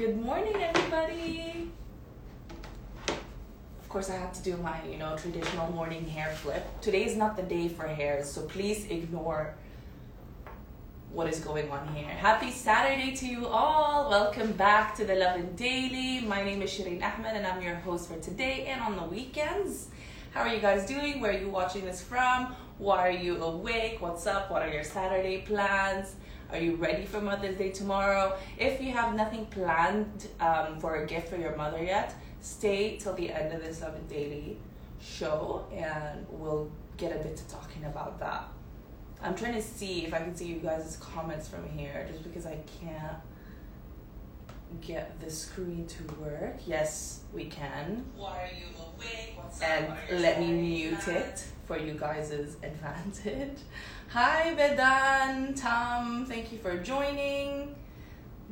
Good morning, everybody. Of course, I have to do my, you know, traditional morning hair flip. Today is not the day for hairs, so please ignore what is going on here. Happy Saturday to you all. Welcome back to the Lovin Daily. My name is Shireen Ahmed and I'm your host for today and on the weekends. How are you guys doing? Where are you watching this from? Why are you awake? What's up? What are your Saturday plans? Are you ready for Mother's Day tomorrow? If you have nothing planned um, for a gift for your mother yet, stay till the end of this Lovin Daily show and we'll get a bit to talking about that. I'm trying to see if I can see you guys' comments from here just because I can't get the screen to work. Yes, we can. Why are you awake? What's And up? Are you let me mute it for you guys' advantage. Hi, Vedan, Tom, thank you for joining.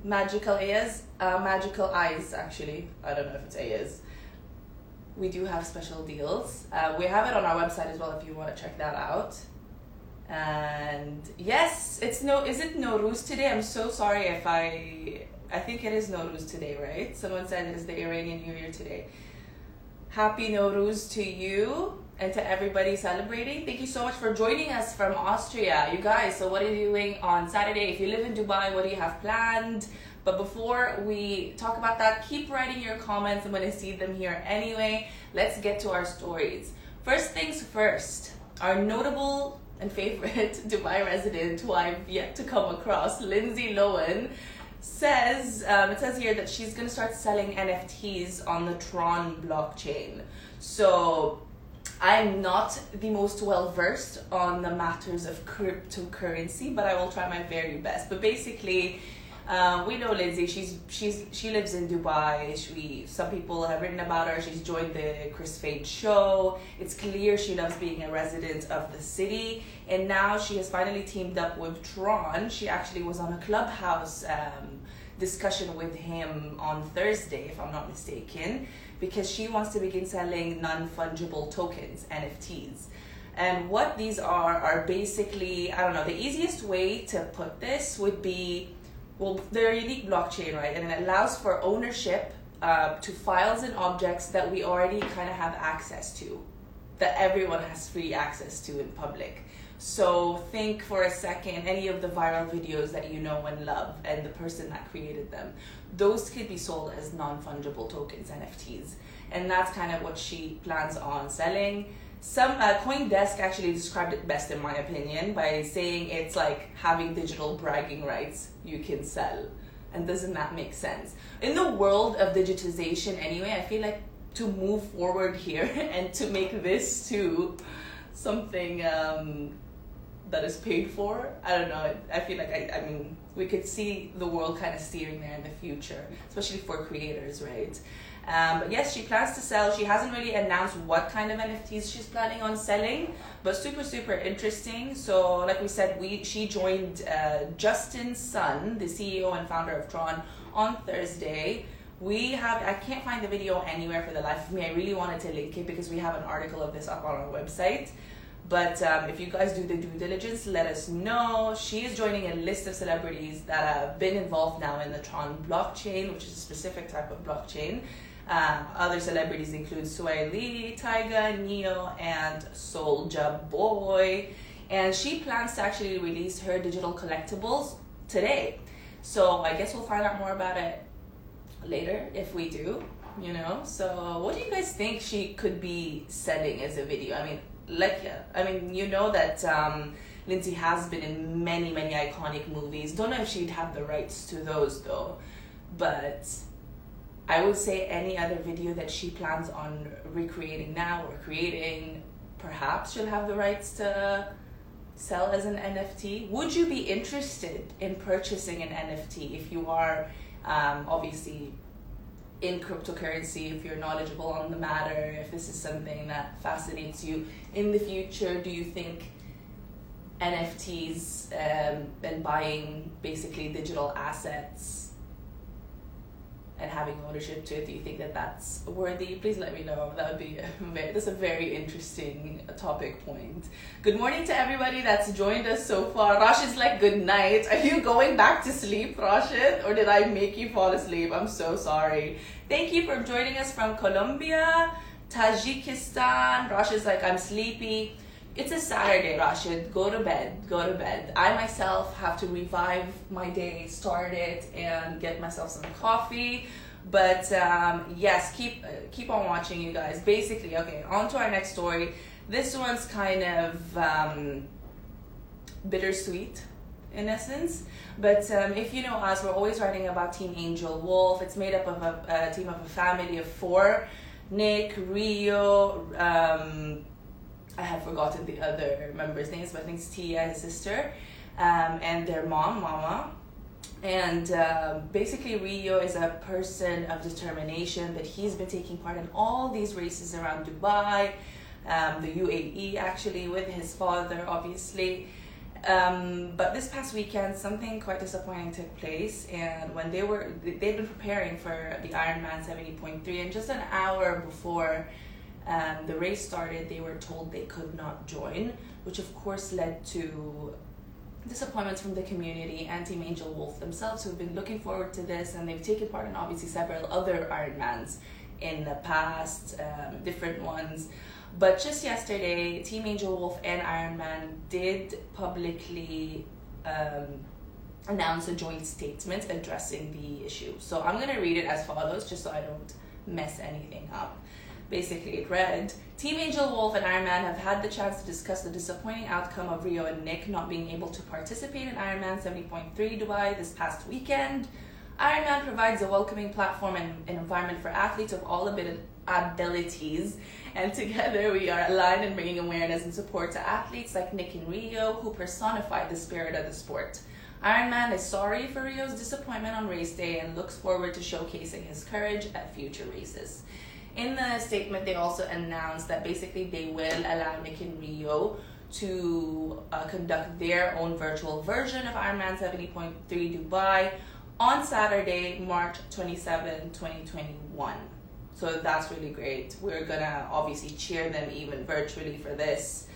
Magical Ayaz, uh, Magical Eyes, actually. I don't know if it's Ayaz. We do have special deals. Uh, we have it on our website as well if you want to check that out. And yes, it's no. Is it Nowruz today? I'm so sorry if I. I think it is Nowruz today, right? Someone said it is the Iranian New Year today. Happy Nowruz to you and to everybody celebrating. Thank you so much for joining us from Austria, you guys. So, what are you doing on Saturday? If you live in Dubai, what do you have planned? But before we talk about that, keep writing your comments. I'm going to see them here anyway. Let's get to our stories. First things first, our notable and favorite Dubai resident who I've yet to come across, Lindsay Lohan, says um, it says here that she's going to start selling NFTs on the Tron blockchain. So I'm not the most well versed on the matters of cryptocurrency, but I will try my very best. But basically, uh, we know Lindsay. She's she's she lives in Dubai. She some people have written about her. She's joined the Kris Fade show. It's clear she loves being a resident of the city, and now she has finally teamed up with Tron. She actually was on a clubhouse um, discussion with him on Thursday, if I'm not mistaken, because she wants to begin selling non fungible tokens (NFTs). And what these are are basically I don't know. The easiest way to put this would be well, they're a unique blockchain, right? And it allows for ownership uh, to files and objects that we already kind of have access to, that everyone has free access to in public. So think for a second any of the viral videos that you know and love and the person that created them. Those could be sold as non fungible tokens, NFTs. And that's kind of what she plans on selling some uh, CoinDesk actually described it best in my opinion by saying it's like having digital bragging rights you can sell. And doesn't that make sense? In the world of digitization anyway, I feel like to move forward here and to make this too something um, that is paid for, I don't know. I feel like I, I mean we could see the world kind of steering there in the future, especially for creators, right? Um, but yes, she plans to sell. She hasn't really announced what kind of NFTs she's planning on selling, but super super interesting. So, like we said, we she joined uh, Justin Sun, the CEO and founder of Tron, on Thursday. We have I can't find the video anywhere for the life of me. I really wanted to link it because we have an article of this up on our website. But um, if you guys do the due diligence, let us know. She is joining a list of celebrities that have been involved now in the Tron blockchain, which is a specific type of blockchain. Um, other celebrities include Lee, Tyga, Ne-Yo, and Soulja Boy. And she plans to actually release her digital collectibles today. So I guess we'll find out more about it later if we do, you know. So what do you guys think she could be selling as a video? I mean, like, yeah, I mean, you know that um, Lindsay has been in many, many iconic movies. Don't know if she'd have the rights to those though, but I would say any other video that she plans on recreating now or creating, perhaps she'll have the rights to sell as an NFT. Would you be interested in purchasing an NFT if you are um, obviously in cryptocurrency, if you're knowledgeable on the matter, if this is something that fascinates you in the future? Do you think NFTs um, and buying basically digital assets and having ownership to it. Do you think that that's worthy? Please let me know. That would be that's a very interesting topic point. Good morning to everybody that's joined us so far. Rashid's like, good night. Are you going back to sleep, Rashid, or did I make you fall asleep? I'm so sorry. Thank you for joining us from Colombia, Tajikistan. Rashid's like, I'm sleepy. It's a Saturday, Rashid. Go to bed. Go to bed. I myself have to revive my day, start it, and get myself some coffee. But um, yes, keep uh, keep on watching, you guys. Basically, okay. On to our next story. This one's kind of um, bittersweet in essence. But um, if you know us, we're always writing about Team Angel Wolf. It's made up of a, a team of a family of four Nick, Rio, um, I have forgotten the other members' names, but I think it's Tia, his sister, um, and their mom, Mama. And uh, basically, Rio is a person of determination that he's been taking part in all these races around Dubai, um, the UAE actually, with his father, obviously. Um, but this past weekend, something quite disappointing took place, and when they were they'd been preparing for the Ironman 70.3, and just an hour before um, the race started, they were told they could not join, which of course led to disappointments from the community and Team Angel Wolf themselves, who've been looking forward to this, and they've taken part in obviously several other Ironmans in the past, um, different ones. But just yesterday, Team Angel Wolf and Ironman did publicly um, announce a joint statement addressing the issue. So I'm going to read it as follows, just so I don't mess anything up. Basically, it read Team Angel Wolf and Ironman have had the chance to discuss the disappointing outcome of Rio and Nick not being able to participate in Ironman 70.3 Dubai this past weekend. Ironman provides a welcoming platform and an environment for athletes of all abilities, and together we are aligned in bringing awareness and support to athletes like Nick and Rio, who personify the spirit of the sport. Ironman is sorry for Rio's disappointment on race day and looks forward to showcasing his courage at future races in the statement, they also announced that basically they will allow Nick and Rio to uh, conduct their own virtual version of Ironman 70.3 Dubai on Saturday, March 27, 2021. So that's really great. We're gonna obviously cheer them even virtually for this.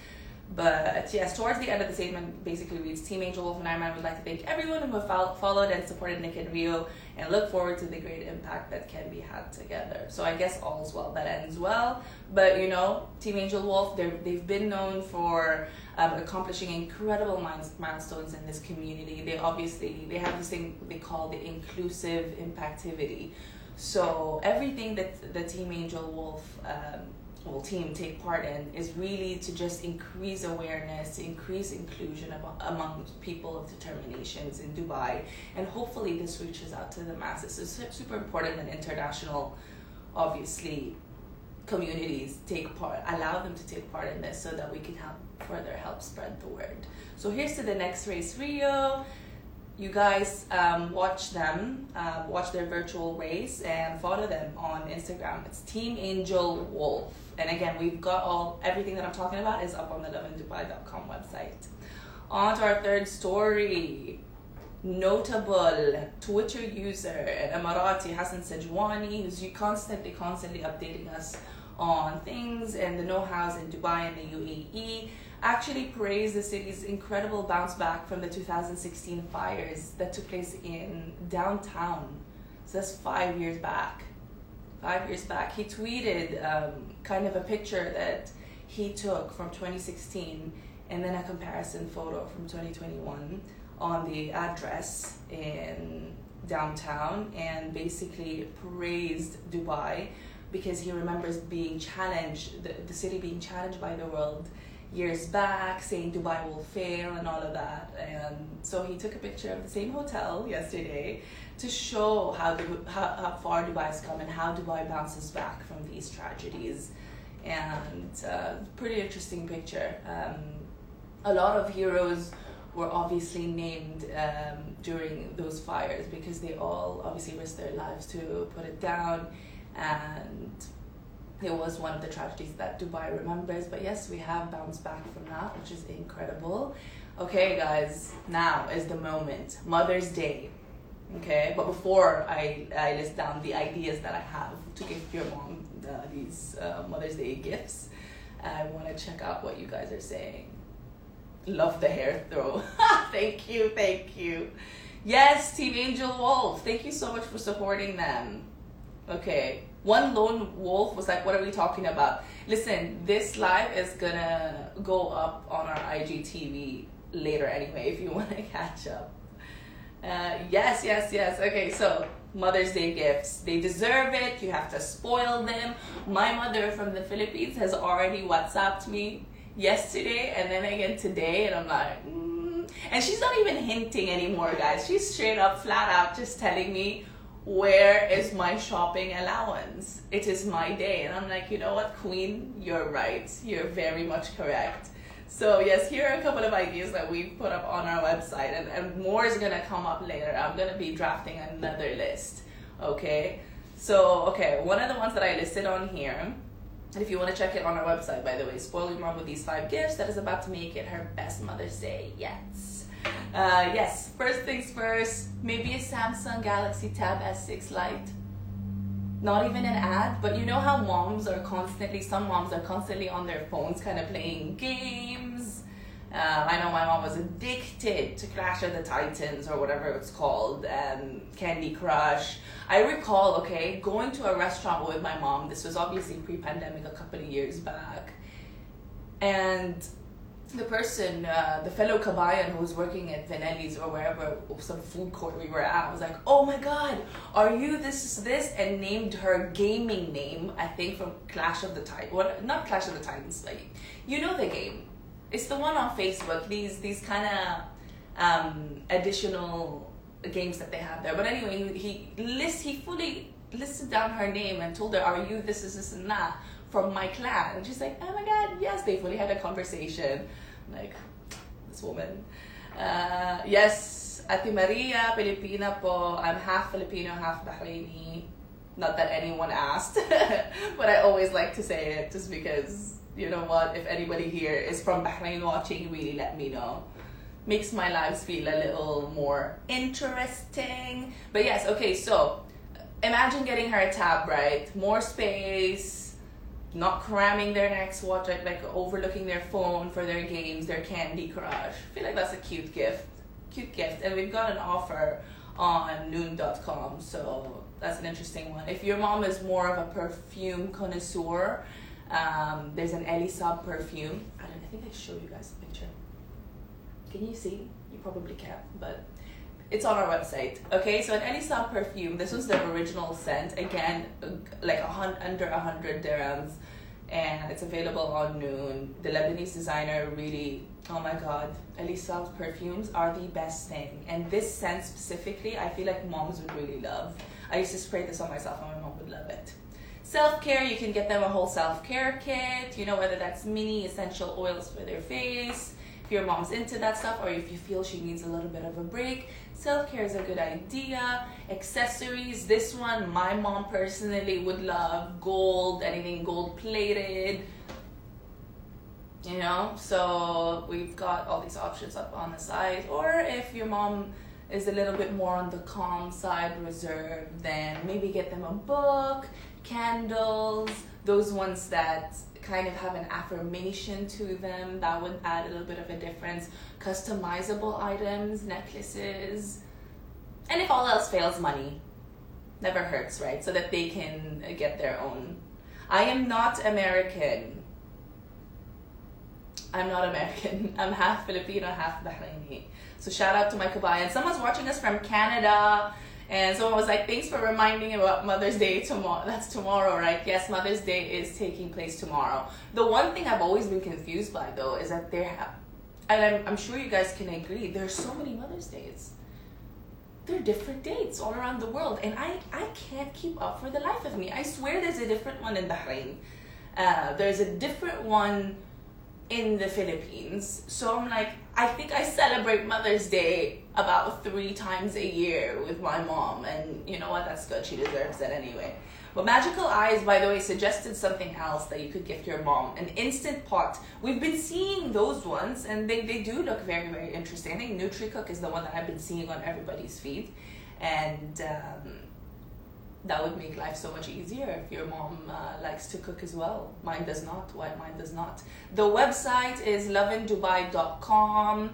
But yes, towards the end of the statement, basically reads Team Angel Wolf and Ironman would like to thank everyone who have followed and supported Nick and Rio and look forward to the great impact that can be had together. So I guess all's well that ends well. But you know, Team Angel Wolf, they've been known for um, accomplishing incredible milestones in this community. They obviously they have this thing they call the inclusive impactivity. So everything that the Team Angel Wolf um, well, team take part in is really to just increase awareness, to increase inclusion among people of determinations in Dubai, and hopefully this reaches out to the masses. It's super important that international, obviously, communities take part, allow them to take part in this, so that we can help further help spread the word. So here's to the next race, Rio you guys um, watch them, uh, watch their virtual race, and follow them on Instagram. It's Team Angel Wolf. And again, we've got all everything that I'm talking about is up on the lovindubai.com website. On to our third story. Notable Twitter user and Emirati Hassan Sajwani, who's constantly, constantly updating us on things and the know-hows in Dubai and the UAE actually praised the city's incredible bounce back from the 2016 fires that took place in downtown. So that's five years back. Five years back. He tweeted um, kind of a picture that he took from 2016 and then a comparison photo from 2021 on the address in downtown and basically praised Dubai because he remembers being challenged, the, the city being challenged by the world years back saying Dubai will fail and all of that. And so he took a picture of the same hotel yesterday to show how, the, how, how far has come and how Dubai bounces back from these tragedies. And uh, pretty interesting picture. Um, a lot of heroes were obviously named um, during those fires because they all obviously risked their lives to put it down and it was one of the tragedies that Dubai remembers. But yes, we have bounced back from that, which is incredible. Okay, guys, now is the moment. Mother's Day. Okay, but before I, I list down the ideas that I have to give your mom uh, these uh, Mother's Day gifts, I want to check out what you guys are saying. Love the hair throw. thank you, thank you. Yes, Team Angel Wolf. Thank you so much for supporting them. Okay, one lone wolf was like, "What are we talking about?" Listen, this live is gonna go up on our IGTV later anyway. If you want to catch up. Uh, yes, yes, yes. Okay, so Mother's Day gifts. They deserve it. You have to spoil them. My mother from the Philippines has already WhatsApped me yesterday and then again today, and I'm like, mm. and she's not even hinting anymore, guys. She's straight up, flat out, just telling me where is my shopping allowance? It is my day. And I'm like, you know what, Queen, you're right. You're very much correct. So yes, here are a couple of ideas that we've put up on our website and, and more is gonna come up later. I'm gonna be drafting another list. Okay. So okay, one of the ones that I listed on here, and if you want to check it on our website, by the way, spoil your mom with these five gifts that is about to make it her best Mother's Day. Yes. Uh, yes, first things first, maybe a Samsung Galaxy Tab S6 Lite not even an ad, but you know how moms are constantly, some moms are constantly on their phones kind of playing games. Uh, I know my mom was addicted to Clash of the Titans or whatever it's called, and Candy Crush. I recall, okay, going to a restaurant with my mom. This was obviously pre pandemic, a couple of years back. And the person, uh, the fellow Kabayan who was working at Vanelli's or wherever, some food court we were at, was like, oh my god, are you this, this? And named her gaming name, I think from Clash of the Titans. What, not Clash of the Titans, like, you know the game. It's the one on Facebook, these, these kind of um, additional games that they have there. But anyway, he, he, list, he fully listed down her name and told her, are you this, this, this, and that? From my clan. And she's like, oh my god, yes, they fully had a conversation. I'm like, this woman. Uh, yes, Ate Maria, Filipina po. I'm half Filipino, half Bahraini. Not that anyone asked, but I always like to say it just because, you know what, if anybody here is from Bahrain watching, really let me know makes my lives feel a little more interesting. But yes, okay, so imagine getting her a tab, right? More space, not cramming their necks, watching like overlooking their phone for their games, their Candy Crush. I feel like that's a cute gift, cute gift, and we've got an offer on Noon.com, so that's an interesting one. If your mom is more of a perfume connoisseur, um, there's an Elie Saab perfume. I, don't, I think I showed you guys a picture. Can you see? You probably can't, but it's on our website. Okay, so an Elie Saab perfume. This was the original scent. Again, like a hun- under a hundred dirhams, and it's available on Noon. The Lebanese designer really, oh my god, Elie Saab's perfumes are the best thing. And this scent specifically, I feel like moms would really love. I used to spray this on myself, and my mom would love it. Self care, you can get them a whole self care kit. You know whether that's mini essential oils for their face. Your mom's into that stuff, or if you feel she needs a little bit of a break, self care is a good idea. Accessories, this one, my mom personally would love gold, anything gold plated. You know, so we've got all these options up on the side. Or if your mom is a little bit more on the calm side, reserved, then maybe get them a book, candles, those ones that kind of have an affirmation to them that would add a little bit of a difference. Customizable items necklaces and if all else fails money never hurts right? So that they can get their own. I am not american. I'm not american. I'm half filipino half bahraini. So shout out to my kabayan. Someone's watching us from canada and someone was like, thanks for reminding me about Mother's Day tomorrow. That's tomorrow, right? Yes, Mother's Day is taking place tomorrow. The one thing I've always been confused by, though, is that there have, and I'm, I'm sure you guys can agree, there are so many Mother's Days. There are different dates all around the world, and I, I can't keep up for the life of me. I swear there's a different one in Bahrain. Uh, there's a different one in the Philippines. So I'm like, I think I celebrate Mother's Day about three times a year with my mom, and you know what? That's good. She deserves it anyway. But Magical Eyes, by the way, suggested something else that you could gift your mom an instant pot. We've been seeing those ones, and they, they do look very, very interesting. I think NutriCook is the one that I've been seeing on everybody's feed. and um, that would make life so much easier if your mom uh, likes to cook as well. Mine does not. Why mine does not? The website is lovindubai.com.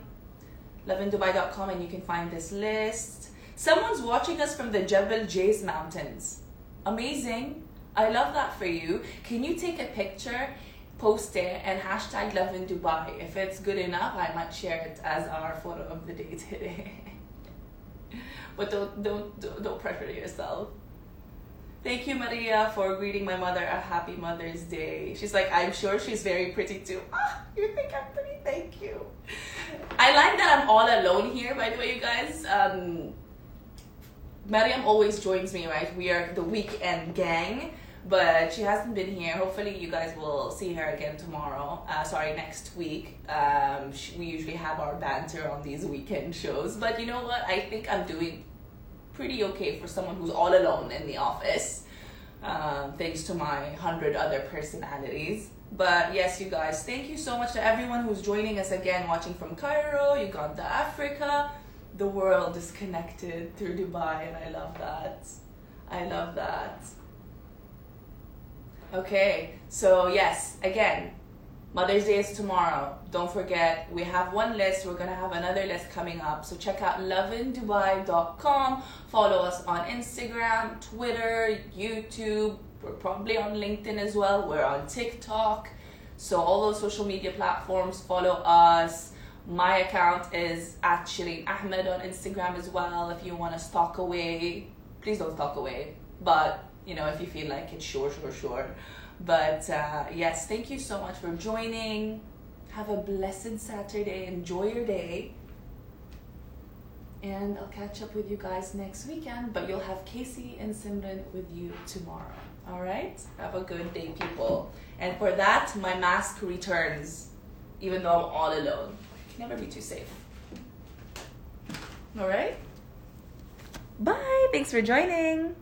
Lovindubai.com, and you can find this list. Someone's watching us from the Jebel Jais Mountains. Amazing. I love that for you. Can you take a picture, post it, and hashtag Lovin Dubai? If it's good enough, I might share it as our photo of the day today. but don't, don't, don't pressure yourself. Thank you, Maria, for greeting my mother a happy Mother's Day. She's like, I'm sure she's very pretty too. Ah, you think I'm pretty? Thank you. I like that I'm all alone here, by the way, you guys. Um, Mariam always joins me, right? We are the weekend gang, but she hasn't been here. Hopefully, you guys will see her again tomorrow. Uh, sorry, next week. Um, we usually have our banter on these weekend shows, but you know what? I think I'm doing pretty okay for someone who's all alone in the office, um, thanks to my hundred other personalities. But yes, you guys, thank you so much to everyone who's joining us again, watching from Cairo, Uganda, Africa. The world is connected through Dubai, and I love that. I love that. Okay, so yes, again, Mother's Day is tomorrow. Don't forget, we have one list. We're going to have another list coming up. So check out lovindubai.com. Follow us on Instagram, Twitter, YouTube. We're probably on LinkedIn as well. We're on TikTok. So all those social media platforms, follow us. My account is at Shireen Ahmed on Instagram as well. If you want to stalk away, please don't stalk away. But, you know, if you feel like it, sure, sure, sure. But uh, yes, thank you so much for joining. Have a blessed Saturday. Enjoy your day. And I'll catch up with you guys next weekend. But you'll have Casey and Simran with you tomorrow. All right? Have a good day, people. And for that, my mask returns, even though I'm all alone. Can never be too safe. All right? Bye. Thanks for joining.